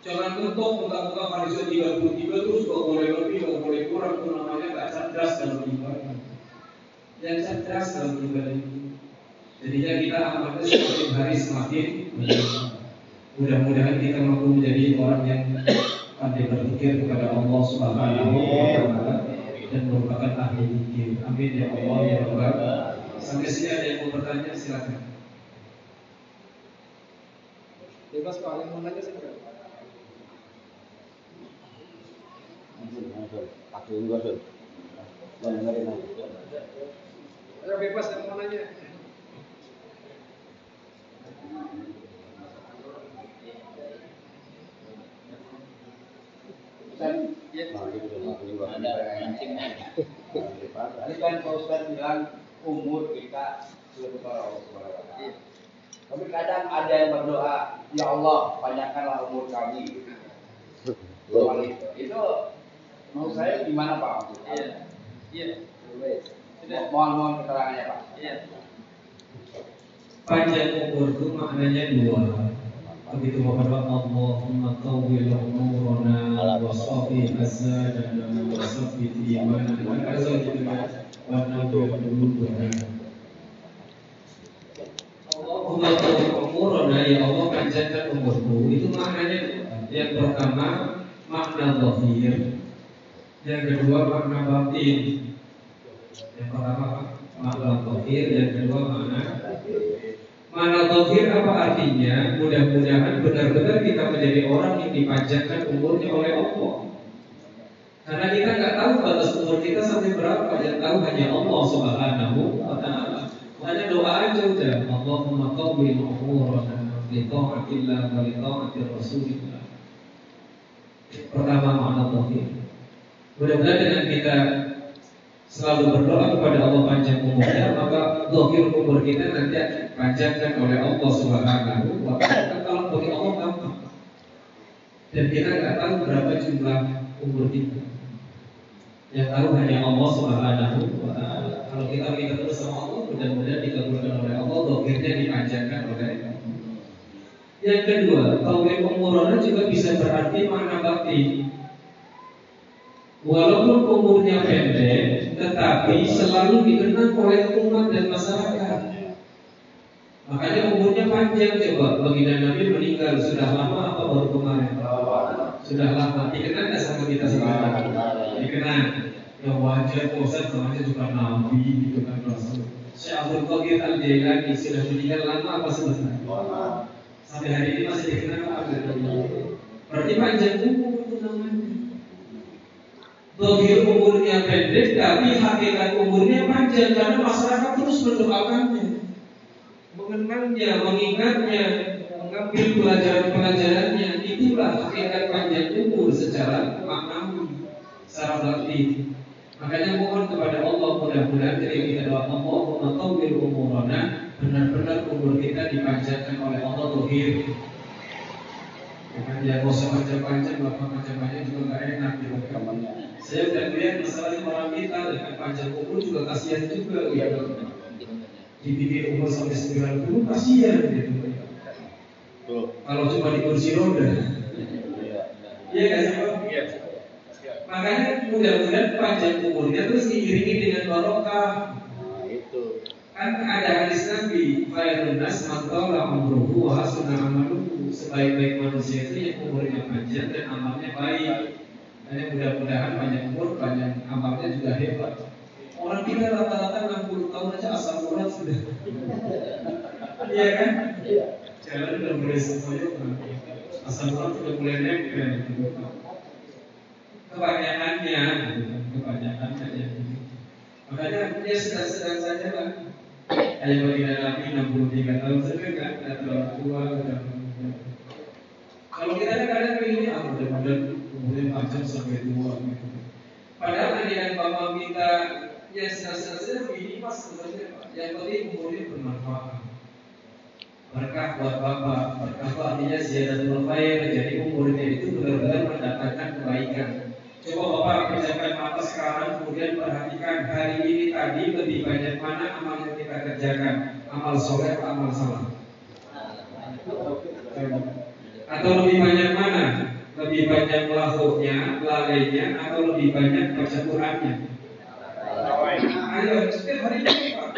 Jangan bentuk muka-muka farisio 33 terus gak boleh lebih, gak boleh kurang Itu namanya gak cerdas dalam ibadah Yang cerdas dalam ibadah itu Jadinya kita amalnya semakin hari semakin Mudah-mudahan kita mampu menjadi orang yang pandai berpikir kepada Allah Subhanahu wa taala dan merupakan ahli zikir. Amin ya Allah ya Rabbal. Sampai sini ada yang mau bertanya silakan.
Bebas Pak, yang mau nanya silakan. Ayo bebas yang mau nanya.
Iya. Tadi kan Pak Ustaz bilang umur kita Subhanahu wa taala. Tapi kadang ada yang berdoa, ya Allah panjangkanlah umur kami. Itu, itu menurut saya gimana Pak?
Iya. Iya.
Mo- Mohon mohon keterangannya Pak.
Iya.
Panjang umur itu maknanya dua. Begitu kepada Allahumma tawwil umurana wa safi azadana wa safi imanana wa azadana wa nawwir qulubana. Allahumma tawwil umurana ya Allah panjangkan umurku. Itu maknanya. Yang pertama makna zahir. Yang kedua makna batin. Yang pertama makna zahir, yang kedua makna Mana tauhid apa artinya? Mudah-mudahan benar-benar kita menjadi orang yang dipanjangkan umurnya oleh Allah. Karena kita nggak tahu batas umur kita sampai berapa, yang tahu hanya Allah Subhanahu wa taala. Makanya doa aja udah, Allahumma qawwil umurana li ta'atillah wa li ta'ati rasulillah. Pertama makna tauhid. Mudah-mudahan dengan kita selalu berdoa kepada Allah panjang umurnya, maka dohir umur kita nanti panjangkan oleh Allah Subhanahu wa taala. Kalau bagi Allah gampang. Dan kita nggak tahu berapa jumlah umur kita. Yang tahu hanya Allah Subhanahu wa taala. Kalau kita minta terus sama Allah, mudah-mudahan dikabulkan oleh Allah, dohirnya dipanjangkan oleh Allah. Yang kedua, tauhid umurana juga bisa berarti makna batin. Walaupun umurnya pendek, tetapi selalu dikenang oleh umat dan masyarakat. Makanya umurnya panjang coba. Baginda Nabi meninggal sudah lama apa baru kemarin? Sudah lama. Dikenang nggak sama kita sekarang? Dikenang. Ya wajar Ustaz namanya juga Nabi gitu kan Rasul. Syekh Abdul Qadir Al Jailani sudah meninggal lama apa sebentar? Sampai hari ini masih dikenang apa? Berarti panjang umur namanya. Dohir umurnya pendek tapi hakikat umurnya panjang karena masyarakat terus mendoakannya mengenangnya, mengingatnya, mengambil pelajaran-pelajarannya itulah hakikat panjang umur secara maknawi, secara batin. Makanya mohon kepada Allah mudah-mudahan ketika kita doa Allahumma tawwil umurana benar-benar umur kita dipanjangkan oleh Allah dohir. Bukan ya nggak usah panjang-panjang, bapak panjang-panjang juga nggak enak gitu. Saya udah lihat masalah orang kita dengan panjang umur juga kasihan juga gitu. Dibikin umur sampai 90 kasihan gitu. Kalau cuma di kursi roda. Iya nggak sih?
Iya.
Makanya mudah-mudahan panjang umurnya terus diiringi dengan barokah. Kan ada hadis Nabi, Khairun nas man tala umruhu wa hasuna amaluhu. Sebaik-baik manusia itu yang umurnya panjang dan amalnya baik. Hanya mudah-mudahan panjang umur, panjang amalnya juga hebat. Orang kita rata-rata 60 tahun aja asal urat sudah. Iya kan? Jalan udah mulai semuanya asal urat sudah mulai nempel. Kebanyakannya, kebanyakannya ya. Makanya dia sedang-sedang saja lah. Ayah baginda Nabi 63 tahun saja kan, tidak terlalu tua. udah. Kalau kita kan kadang begini, ah mudah-mudahan umurnya panjang sampai tua gitu. Padahal dengan bapak kita ya senang-senang ini pas sebenarnya Pak. Yang penting umurnya bermanfaat. Berkah buat bapak, berkah Pak, artinya ziyadatul khair. Jadi umurnya itu benar-benar mendatangkan kebaikan. Coba bapak pejamkan mata sekarang, kemudian perhatikan hari ini tadi lebih banyak mana amal yang kita kerjakan, amal soleh atau amal salah. Atau lebih banyak mana? Lebih banyak lahuknya, lalainya, atau lebih banyak baca Qurannya? Ayo, setiap hari ini Pak.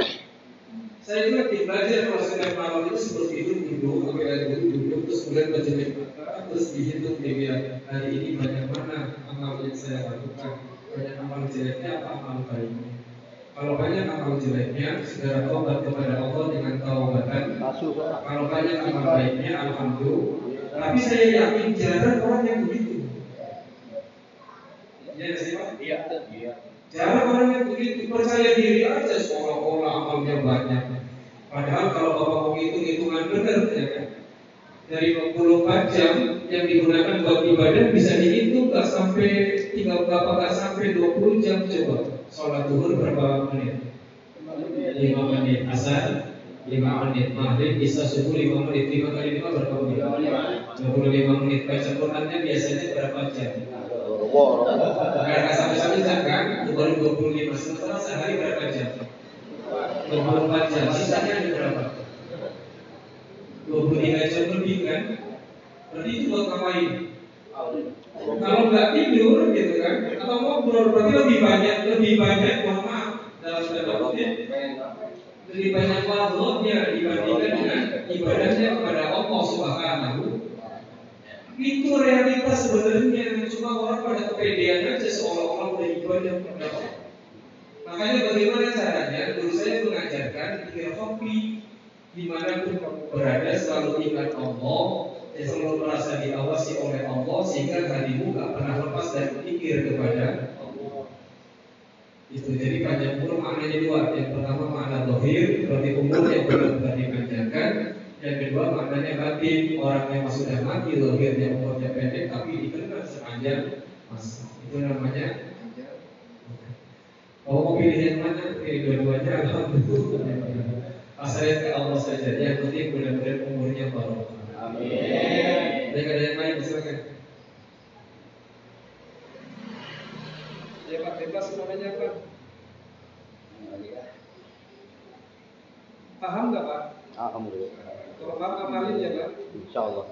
Saya juga belajar kalau setiap malam itu seperti itu duduk, sampai dulu duduk, terus kemudian baca terus dihitung dia hari ini banyak mana amal yang saya lakukan, banyak amal jeleknya apa amal baiknya. Kalau banyak amal jeleknya, segera tobat kepada Allah dengan taubatan. Kalau banyak amal baiknya, alhamdulillah. Tapi saya yakin jarang orang yang begitu. Iya sih Pak?
Iya. Iya.
Jarang orang yang begitu percaya diri aja seolah-olah amalnya banyak. Padahal kalau bapak mau hitung hitungan benar ya kan. Dari 24 jam yang digunakan buat ibadah bisa dihitung nggak sampai tiga berapa nggak sampai 20 jam coba. Sholat duhur berapa menit? 5 menit asar 5 menit maghrib bisa subuh 5 menit 5 kali 5 berapa menit? 25 menit baca Qurannya biasanya berapa jam? Karena sampai-sampai kan, baru 25 Sementara sehari berapa jam? 24 jam, sisanya ada berapa? 23 jam lebih kan? Berarti itu buat ngapain? Kalau nggak tidur gitu kan, atau ngobrol berarti lebih banyak, lebih banyak mohon maaf dalam tanda kutip lebih banyak wazofnya dibandingkan dengan ibadahnya kepada Allah Subhanahu itu realitas sebenarnya cuma orang pada kepedean aja seolah-olah udah ibadah kepada Allah. Makanya bagaimana caranya? Guru saya mengajarkan pikir kopi di mana pun kamu berada selalu ingat Allah dan selalu merasa diawasi oleh Allah sehingga hatimu gak pernah lepas dari pikir kepada Allah. Itu jadi panjang umur maknanya dua. Yang pertama makna dohir berarti umur yang benar-benar dipanjangkan. Yang kedua maknanya batin orang yang sudah mati dohirnya umurnya pendek tapi dikenal sepanjang masa. Itu namanya Oh, mau pilih yang mana? Pilih dua-duanya alhamdulillah. Pasrah ke Allah saja. Yang penting benar-benar umurnya barokah.
Amin.
Baik ada yang lain silakan.
Ya Pak, bebas namanya Pak. Paham nggak Pak?
Alhamdulillah.
Kalau paham amalin ya Pak.
Insya Allah.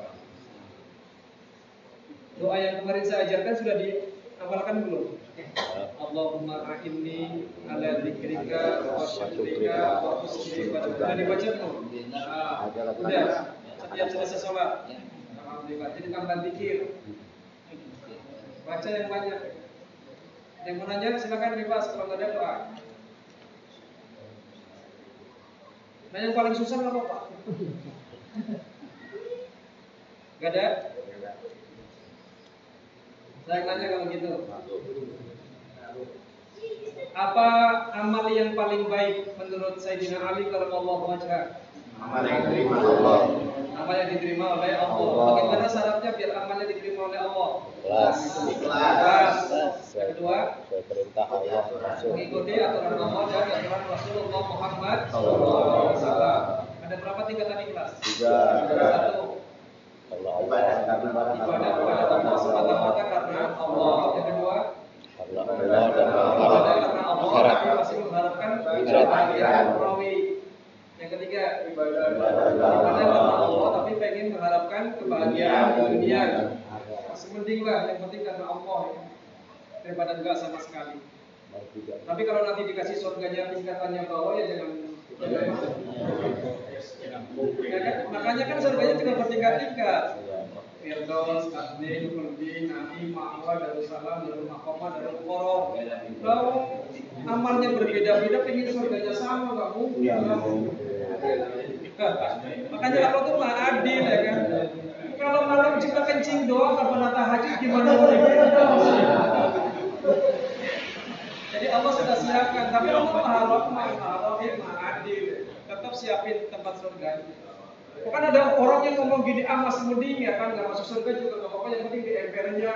Doa yang kemarin saya ajarkan sudah diamalkan belum? Allahumma a'inni ala dzikrika wa syukrika wa husni ibadatika. Sudah dibaca belum? Nah, udah. Setiap selesai sholat. Alhamdulillah. Jadi tambah zikir. Baca yang banyak. Yang mau nanya silakan bebas kalau nggak ada doa. Nah yang paling susah apa Pak? Gak ada? Saya nanya kalau gitu. Apa amal yang paling baik menurut Sayyidina Ali kalau Allah wajah?
Amal yang diterima Allah.
Amal yang diterima oleh Allah.
Allah.
Bagaimana syaratnya biar amalnya diterima oleh Allah?
Ikhlas.
Ikhlas. Yang kedua,
perintah Allah
mengikuti aturan Allah dan aturan Rasulullah Muhammad
Sallallahu alaihi wasallam.
Ada berapa tingkatan ikhlas?
Tiga.
Satu,
Allah Allah.
ibadah kepada Allah semata-mata karena Allah. Yang kedua,
Allah Allah dan
ibadah karena Allah tapi masih mengharapkan
Akhirat.
Yang ketiga, ibadah karena Allah tapi pengen mengharapkan kebahagiaan di dunia. Masih mending lah, yang penting karena Allah ya. Daripada enggak sama sekali. Tapi kalau nanti dikasih surganya tingkatannya bawah ya jangan Ya kan? Makanya kan surganya juga bertingkat-tingkat. Firdaus, Adnin, Khuldi, Nabi, Ma'wa, Darussalam, Darul Maqamah, Darul Qoro. Kalau amalnya berbeda-beda pengen surganya sama nggak mungkin. Makanya Allah tuh maha adil ya kan. Kalau malam juga kencing doang apa tahajud gimana mau Jadi Allah sudah siapkan, tapi Allah maha rahmat, maha adil. Tetap siapin tempat surga. Kan ada orang yang ngomong gini, ah masih mending ya kan, nggak masuk surga juga nggak apa-apa, yang penting di embernya.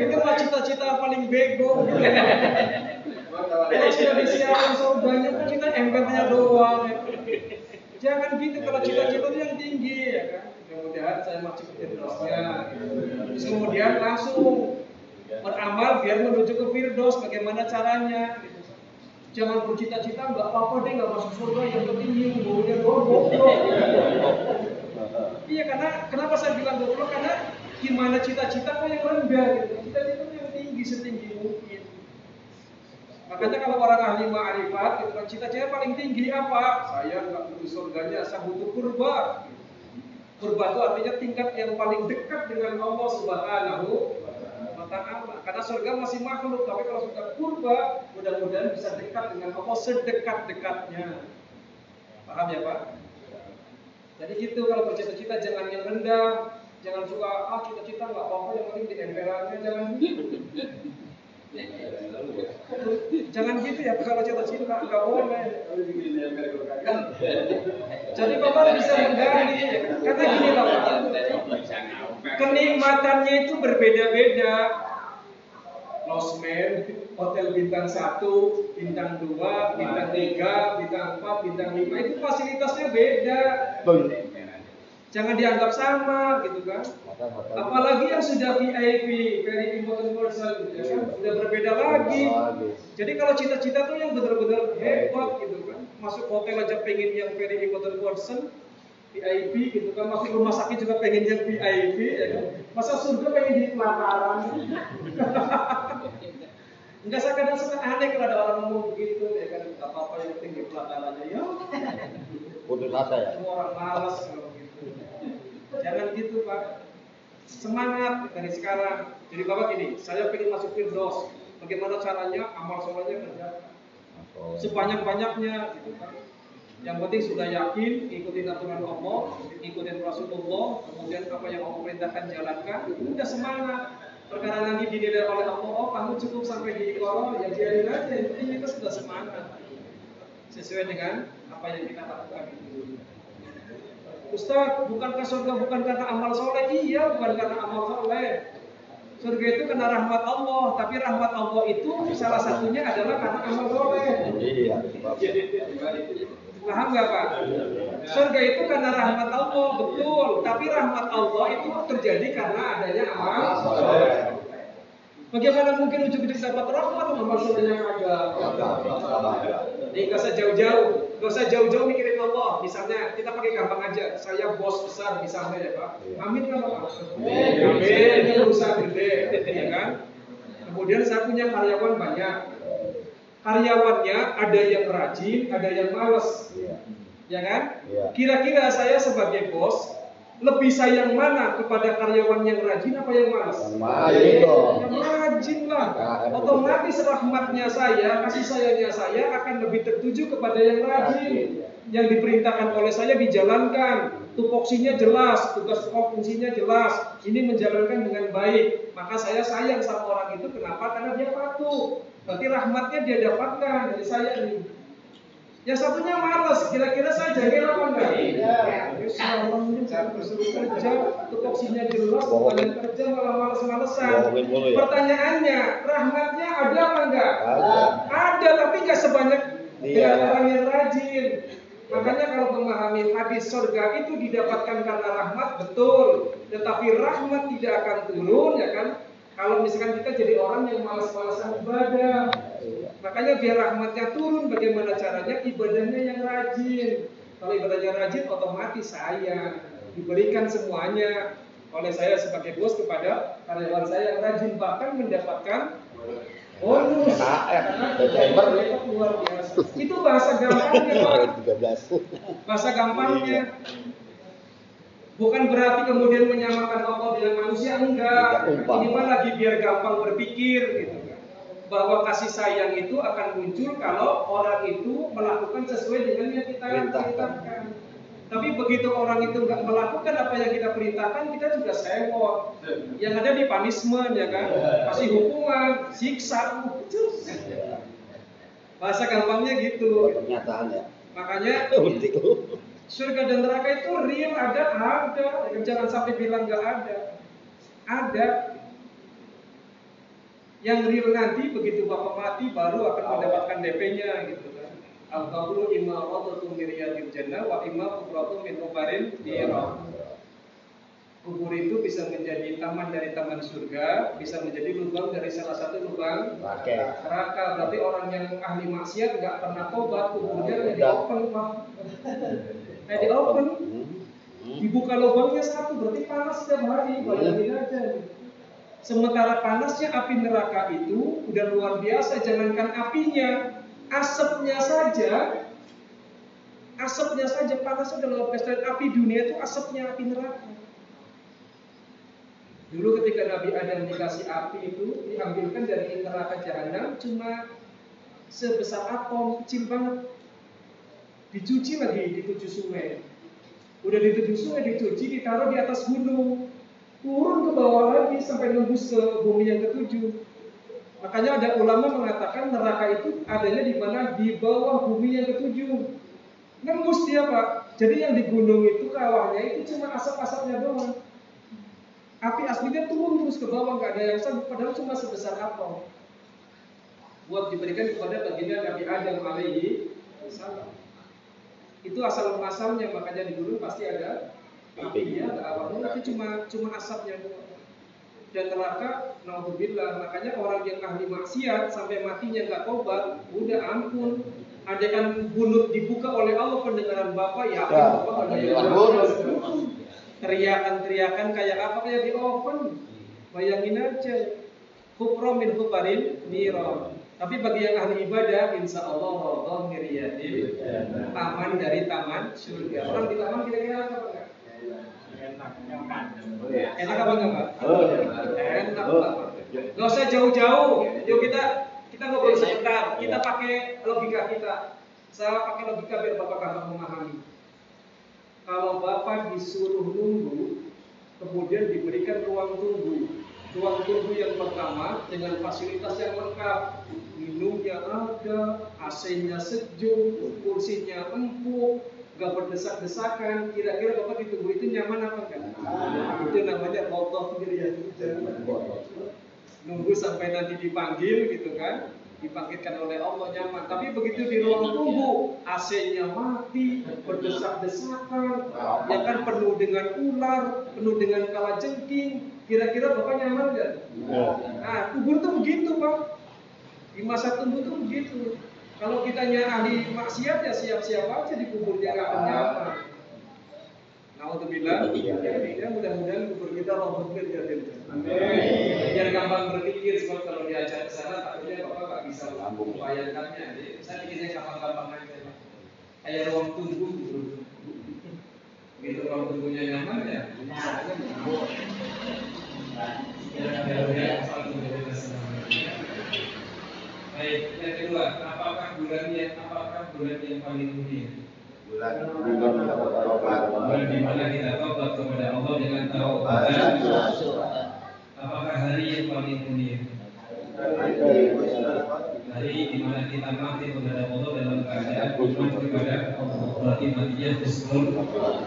Itu mah cita-cita paling bego. Kalau sudah disiapkan surganya, kan kita embernya doang. Ya. Jangan gitu, kalau cita-cita itu yang tinggi ya kan. Mudah-mudahan saya masuk ke Firdausnya. Terus kemudian langsung beramal biar menuju ke Firdaus, bagaimana caranya. Gitu. Jangan bercita-cita nggak apa-apa deh nggak masuk surga yang penting doang goblok. Iya karena kenapa saya bilang goblok karena gimana cita-cita kok yang rendah gitu. Cita-cita yang tinggi setinggi mungkin. Makanya kalau orang ahli ma'rifat gitu kan cita-cita paling tinggi apa? Saya nggak butuh surganya, saya butuh kurba. Kurba itu artinya tingkat yang paling dekat dengan Allah Subhanahu wa taala. Karena surga masih makhluk, tapi kalau sudah kurba, mudah-mudahan bisa dekat dengan Allah sedekat-dekatnya. Paham ya Pak? Jadi gitu kalau bercita-cita jangan yang rendah, jangan suka ah cita-cita nggak apa-apa yang penting di emberannya jangan. Jangan gitu ya kalau cita-cita nggak boleh. Jadi bapak bisa menggali ya. karena gini loh. Kenikmatannya itu berbeda-beda. Losmen, hotel bintang 1, bintang 2, bintang 3, bintang 4, bintang 5 itu fasilitasnya beda. Jangan dianggap sama gitu kan. Apalagi yang sudah VIP, very important person, ya kan? sudah berbeda lagi. Jadi kalau cita-cita tuh yang benar-benar hebat gitu kan, masuk hotel aja pengen yang very important person, VIP gitu kan, masuk rumah sakit juga pengen yang VIP, ya kan? Masa surga pengen di pelataran? Enggak saya kadang suka aneh kalau ada orang ngomong begitu, ya kan, apa apa yang penting di pelatarannya ya.
Putus asa ya.
Semua orang malas gitu. Jangan gitu Pak. Semangat dari sekarang. Jadi Bapak gini, saya pengen masuk Firdaus. Bagaimana caranya? Amal solehnya kerjakan. Sebanyak-banyaknya gitu kan. Yang penting sudah yakin, ikutin aturan Allah, ikutin Rasulullah, kemudian apa yang Allah perintahkan jalankan, udah semangat. Perkara nanti dinilai oleh Allah, oh kamu cukup sampai di kolom, ya biarin aja. Penting kita sudah semangat. Sesuai dengan apa yang kita lakukan itu. Ustaz, bukankah surga bukan karena amal soleh? Iya, bukan karena amal soleh. Surga itu karena rahmat Allah, tapi rahmat Allah itu salah satunya adalah karena amal soleh.
Iya.
Paham nggak Pak? Surga itu karena rahmat Allah, betul. Tapi rahmat Allah itu terjadi karena adanya amal soleh. Bagaimana mungkin ujung-ujung dapat rahmat amal solehnya kagak? Nih gak usah jauh-jauh, gak usah jauh-jauh mikirin Allah. Misalnya kita pakai gampang aja, saya bos besar misalnya ya Pak. Amin kan Pak? Amin. Ini perusahaan gede, ya kan? Kemudian saya punya karyawan banyak. Karyawannya ada yang rajin, ada yang males, ya kan?
Iya.
Kira-kira saya sebagai bos lebih sayang mana kepada karyawan yang rajin apa yang malas?
Yang rajin
lah.
Nah, kan
Otomatis rahmatnya saya, kasih sayangnya saya akan lebih tertuju kepada yang rajin. Yang diperintahkan oleh saya dijalankan. Tupoksinya jelas, tugas pokok fungsinya jelas. Ini menjalankan dengan baik. Maka saya sayang sama orang itu. Kenapa? Karena dia patuh. Berarti rahmatnya dia dapatkan dari saya nih. Yang satunya malas, kira-kira saya jaga apa enggak? Iya. Saya disuruh kerja, tupoksinya jelas, bukan kerja malah males-malesan.
Ya.
Pertanyaannya, rahmatnya ada apa enggak?
Ada.
Ada, tapi enggak sebanyak
Iya.
dengan orang yang rajin. Makanya kalau memahami hadis surga itu didapatkan karena rahmat betul, tetapi rahmat tidak akan turun ya kan? Kalau misalkan kita jadi orang yang malas-malasan ibadah, makanya biar rahmatnya turun, bagaimana caranya? Ibadahnya yang rajin. Kalau ibadahnya rajin, otomatis saya diberikan semuanya oleh saya sebagai bos kepada karyawan saya yang rajin bahkan mendapatkan bonus. Karena mereka luar biasa. Itu bahasa gampangnya Pak.
Kemarin 13.
Bahasa gampangnya. Bukan berarti kemudian menyamakan Allah dengan manusia enggak. Ini mah lagi biar gampang berpikir gitu. Bahwa kasih sayang itu akan muncul kalau orang itu melakukan sesuai dengan yang kita
Perintahkan.
Tapi begitu orang itu nggak melakukan apa yang kita perintahkan, kita juga sewot. Yang ada di punishment ya kan, kasih hukuman, siksa. Bahasa gampangnya gitu.
Pernyataan ya.
Makanya
Penting lu.
Surga dan neraka itu real ada, ada. Jangan sampai bilang nggak ada. Ada. Yang real nanti begitu bapak mati baru akan mendapatkan DP-nya gitu kan. Al-qabru imma rawdatun min riyadil jannah wa imma qubratun min ubarin nira. Kubur itu bisa menjadi taman dari taman surga, bisa menjadi lubang dari salah satu lubang neraka. Berarti orang yang ahli maksiat nggak pernah tobat, kuburnya di open pak. Kayak di open,
Hmm.
dibuka lubangnya satu, berarti panas setiap hari. Bayangin aja. Sementara panasnya api neraka itu udah luar biasa, jangankan apinya, asapnya saja, asapnya saja panasnya udah luar biasa. Api dunia itu asapnya api neraka. Dulu ketika Nabi Adam dikasih api itu diambilkan dari neraka jahanam cuma sebesar atom kecil banget. Dicuci lagi di tujuh sungai. Udah di tujuh sungai dicuci ditaruh di atas gunung. Turun ke bawah lagi sampai nembus ke bumi yang ketujuh. Makanya ada ulama mengatakan neraka itu adanya di mana di bawah bumi yang ketujuh. Nembus dia pak. Jadi yang di gunung itu kawahnya itu cuma asap-asapnya doang. Api aslinya turun terus ke bawah nggak ada yang sanggup padahal cuma sebesar atom. Buat diberikan kepada baginda Nabi Adam alaihi salam. Itu asal muasalnya makanya di gunung pasti ada api ya, ada awalnya itu cuma cuma asapnya. Dan neraka, naudzubillah, makanya orang yang ahli maksiat sampai matinya nggak tobat, udah ampun. Andaikan bunuh dibuka oleh Allah pendengaran Bapak, ya,
Ya,
Bapak ada
ada
yang
yang
teriakan-teriakan kayak apa kayak di oven. Bayangin aja. Kufra min kufarin niro. Tapi bagi yang ahli ibadah insya Allah Allah miriyatin taman dari taman surga. Orang di taman kira-kira apa enggak enak apa enggak pak? Enak pak. nggak usah jauh-jauh. Yuk kita kita ngobrol sebentar. kita pakai logika kita. Saya pakai logika biar bapak gampang memahami. Kalau Bapak disuruh nunggu, kemudian diberikan ruang tunggu. Ruang tunggu yang pertama dengan fasilitas yang lengkap. Minumnya ada, AC-nya sejuk, kursinya empuk, gak berdesak-desakan. Kira-kira Bapak ditunggu itu nyaman apa enggak? Itu namanya Allah ya. Nunggu sampai nanti dipanggil gitu kan dibangkitkan oleh Allah nyaman. Tapi begitu di ruang tunggu, AC-nya mati, berdesak-desakan, ya kan penuh dengan ular, penuh dengan kalajengking. Kira-kira bapak nyaman nggak? Nah, kubur tuh begitu pak. Di masa tunggu tuh begitu. Kalau kitanya ahli maksiat ya siap-siap aja di kuburnya nggak akan nyaman. Nauzubillah. Ya mudah-mudahan kubur kita Allah ya Amin. Biar gampang berpikir sebab kalau diajak ke sana takutnya Bapak nggak bisa membayangkannya. Jadi saya bikinnya gampang-gampang aja. Kayak ruang tunggu gitu. Begitu ruang tunggunya nyaman ya. Baik, yang kedua, apakah bulan yang apakah bulan yang paling mulia?
Bulan bulan taubat.
Di mana kita tobat kepada Allah dengan taubat. Apakah hari yang paling mulia? Hari di mana kita mati kepada Allah dalam keadaan iman kepada Allah. Berarti matinya husnul khatimah.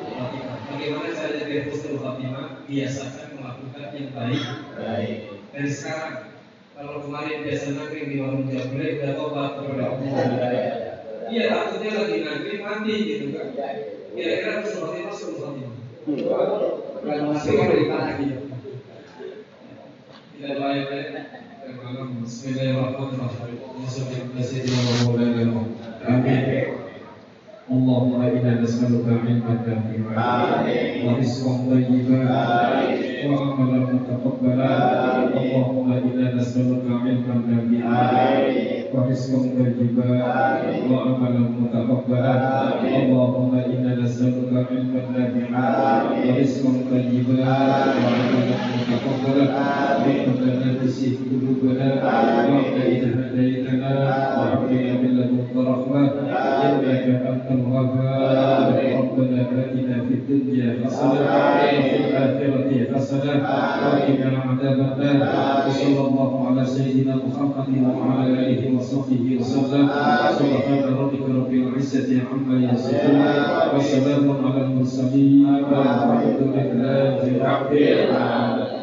Bagaimana caranya biar husnul khatimah? Biasakan melakukan yang baik. Dan sekarang kalau kemarin biasa nangkring di warung jablek udah tobat kepada Allah. Iya takutnya lagi nangkring mati gitu kan. Kira-kira khatimah husnul khatimah. Kalau masih mau ditanya Tidak baik-baik. Bismillahirrahmanirrahim. Amin. اللهم إنا نسألك علما نافعا ورزقا طيبا وعملا متقبلا اللهم إنا نسألك علما نافعا ورزقا طيبا وعملا متقبلا اللهم إنا نسألك علما نافعا ورزقا طيبا وعملا متقبلا ربنا لا تزغ قلوبنا بعد إذ هديتنا وهب الوهاب ربنا آتنا في الدنيا حسنة وفي الآخرة حسنة وقنا عذاب النار. وصلى الله على سيدنا محمد وعلى آله وصحبه وسلم. سبحان ربك رب العزة عما يصفون. وسلام على المرسلين. والحمد لله رب العالمين.